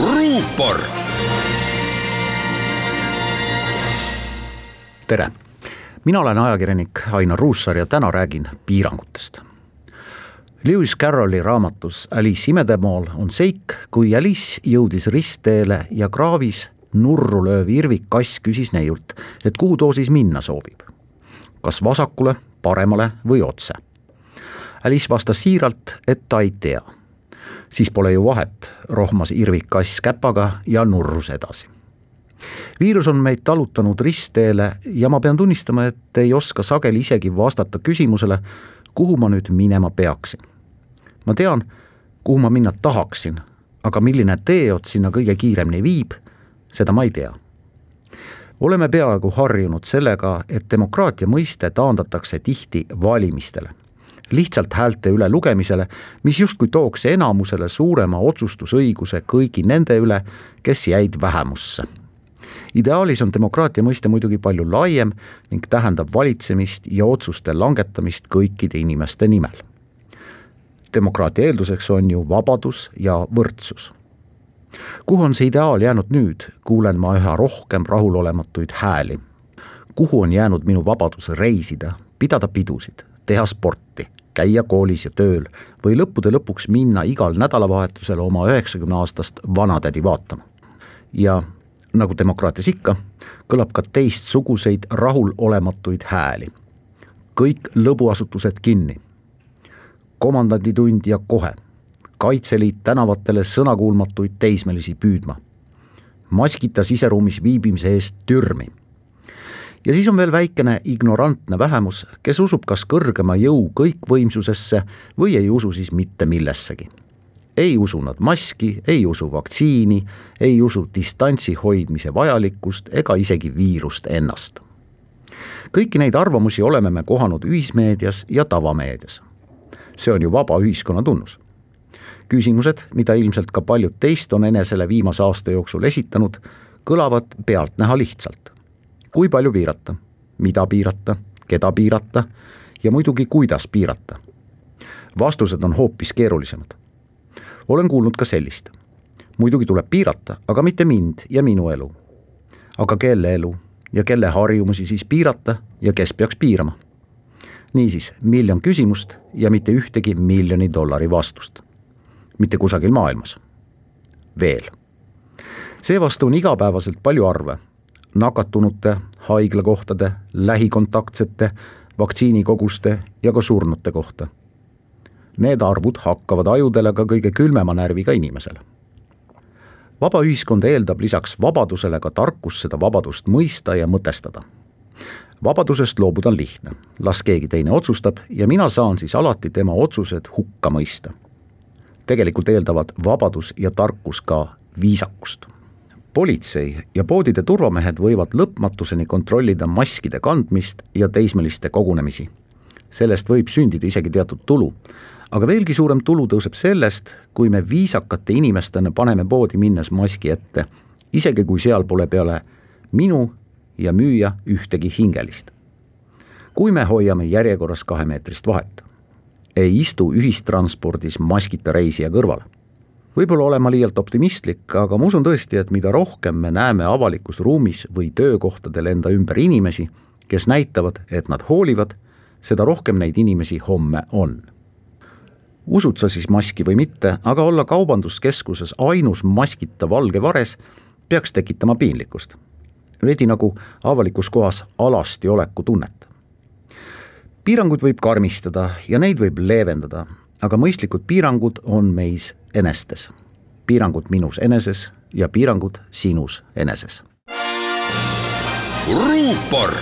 ruupor. tere, mina olen ajakirjanik Ainar Ruussaar ja täna räägin piirangutest. Lewis Carrolli raamatus Alice imedemaal on seik, kui Alice jõudis ristteele ja kraavis nurru lööv Irvik kass küsis neiult, et kuhu too siis minna soovib. kas vasakule, paremale või otse. Alice vastas siiralt, et ta ei tea siis pole ju vahet, rohmas Irvik kass käpaga ja nurrus edasi. viirus on meid talutanud ristteele ja ma pean tunnistama, et ei oska sageli isegi vastata küsimusele, kuhu ma nüüd minema peaksin. ma tean, kuhu ma minna tahaksin, aga milline teeots sinna kõige kiiremini viib, seda ma ei tea oleme peaaegu harjunud sellega, et demokraatia mõiste taandatakse tihti valimistele lihtsalt häälte üle lugemisele, mis justkui tooks enamusele suurema otsustusõiguse kõigi nende üle, kes jäid vähemusse. ideaalis on demokraatia mõiste muidugi palju laiem ning tähendab valitsemist ja otsuste langetamist kõikide inimeste nimel. demokraatia eelduseks on ju vabadus ja võrdsus kuhu on see ideaal jäänud nüüd, kuulen ma üha rohkem rahulolematuid hääli. kuhu on jäänud minu vabadus reisida, pidada pidusid, teha sporti, käia koolis ja tööl või lõppude lõpuks minna igal nädalavahetusel oma üheksakümne aastast vanatädi vaatama. ja nagu demokraatias ikka, kõlab ka teistsuguseid rahulolematuid hääli. kõik lõbuasutused kinni. komandanditund ja kohe. kaitseliit tänavatele sõnakuulmatuid teismelisi püüdma. maskita siseruumis viibimise eest türmi ja siis on veel väikene ignorantne vähemus, kes usub kas kõrgema jõu kõikvõimsusesse või ei usu siis mitte millessegi. ei usu nad maski, ei usu vaktsiini, ei usu distantsi hoidmise vajalikkust ega isegi viirust ennast. kõiki neid arvamusi oleme me kohanud ühismeedias ja tavameedias. see on ju vaba ühiskonna tunnus küsimused, mida ilmselt ka paljud teist on enesele viimase aasta jooksul esitanud, kõlavad pealtnäha lihtsalt kui palju piirata, mida piirata, keda piirata ja muidugi, kuidas piirata. vastused on hoopis keerulisemad. olen kuulnud ka sellist. muidugi tuleb piirata, aga mitte mind ja minu elu. aga kelle elu ja kelle harjumusi siis piirata ja kes peaks piirama? niisiis, miljon küsimust ja mitte ühtegi miljoni dollari vastust. mitte kusagil maailmas. veel. seevastu on igapäevaselt palju arve nakatunute, haiglakohtade, lähikontaktsete, vaktsiinikoguste ja ka surnute kohta. Need arvud hakkavad ajudele ka kõige külmema närviga inimesele. vaba ühiskond eeldab lisaks vabadusele ka tarkust seda vabadust mõista ja mõtestada. vabadusest loobuda on lihtne, las keegi teine otsustab ja mina saan siis alati tema otsused hukka mõista. tegelikult eeldavad vabadus ja tarkus ka viisakust politsei ja poodide turvamehed võivad lõpmatuseni kontrollida maskide kandmist ja teismeliste kogunemisi. sellest võib sündida isegi teatud tulu. aga veelgi suurem tulu tõuseb sellest, kui me viisakate inimestena paneme poodi minnes maski ette, isegi kui seal pole peale minu ja müüja ühtegi hingelist. kui me hoiame järjekorras kahemeetrist vahet, ei istu ühistranspordis maskita reisija kõrval võib-olla olen ma liialt optimistlik, aga ma usun tõesti, et mida rohkem me näeme avalikus ruumis või töökohtadel enda ümber inimesi, kes näitavad, et nad hoolivad, seda rohkem neid inimesi homme on. usud sa siis maski või mitte, aga olla kaubanduskeskuses ainus maskita valge vares peaks tekitama piinlikkust. veidi nagu avalikus kohas alasti oleku tunnet. piiranguid võib karmistada ja neid võib leevendada, aga mõistlikud piirangud on meis enestes. piirangud minus eneses ja piirangud sinus eneses. ruupor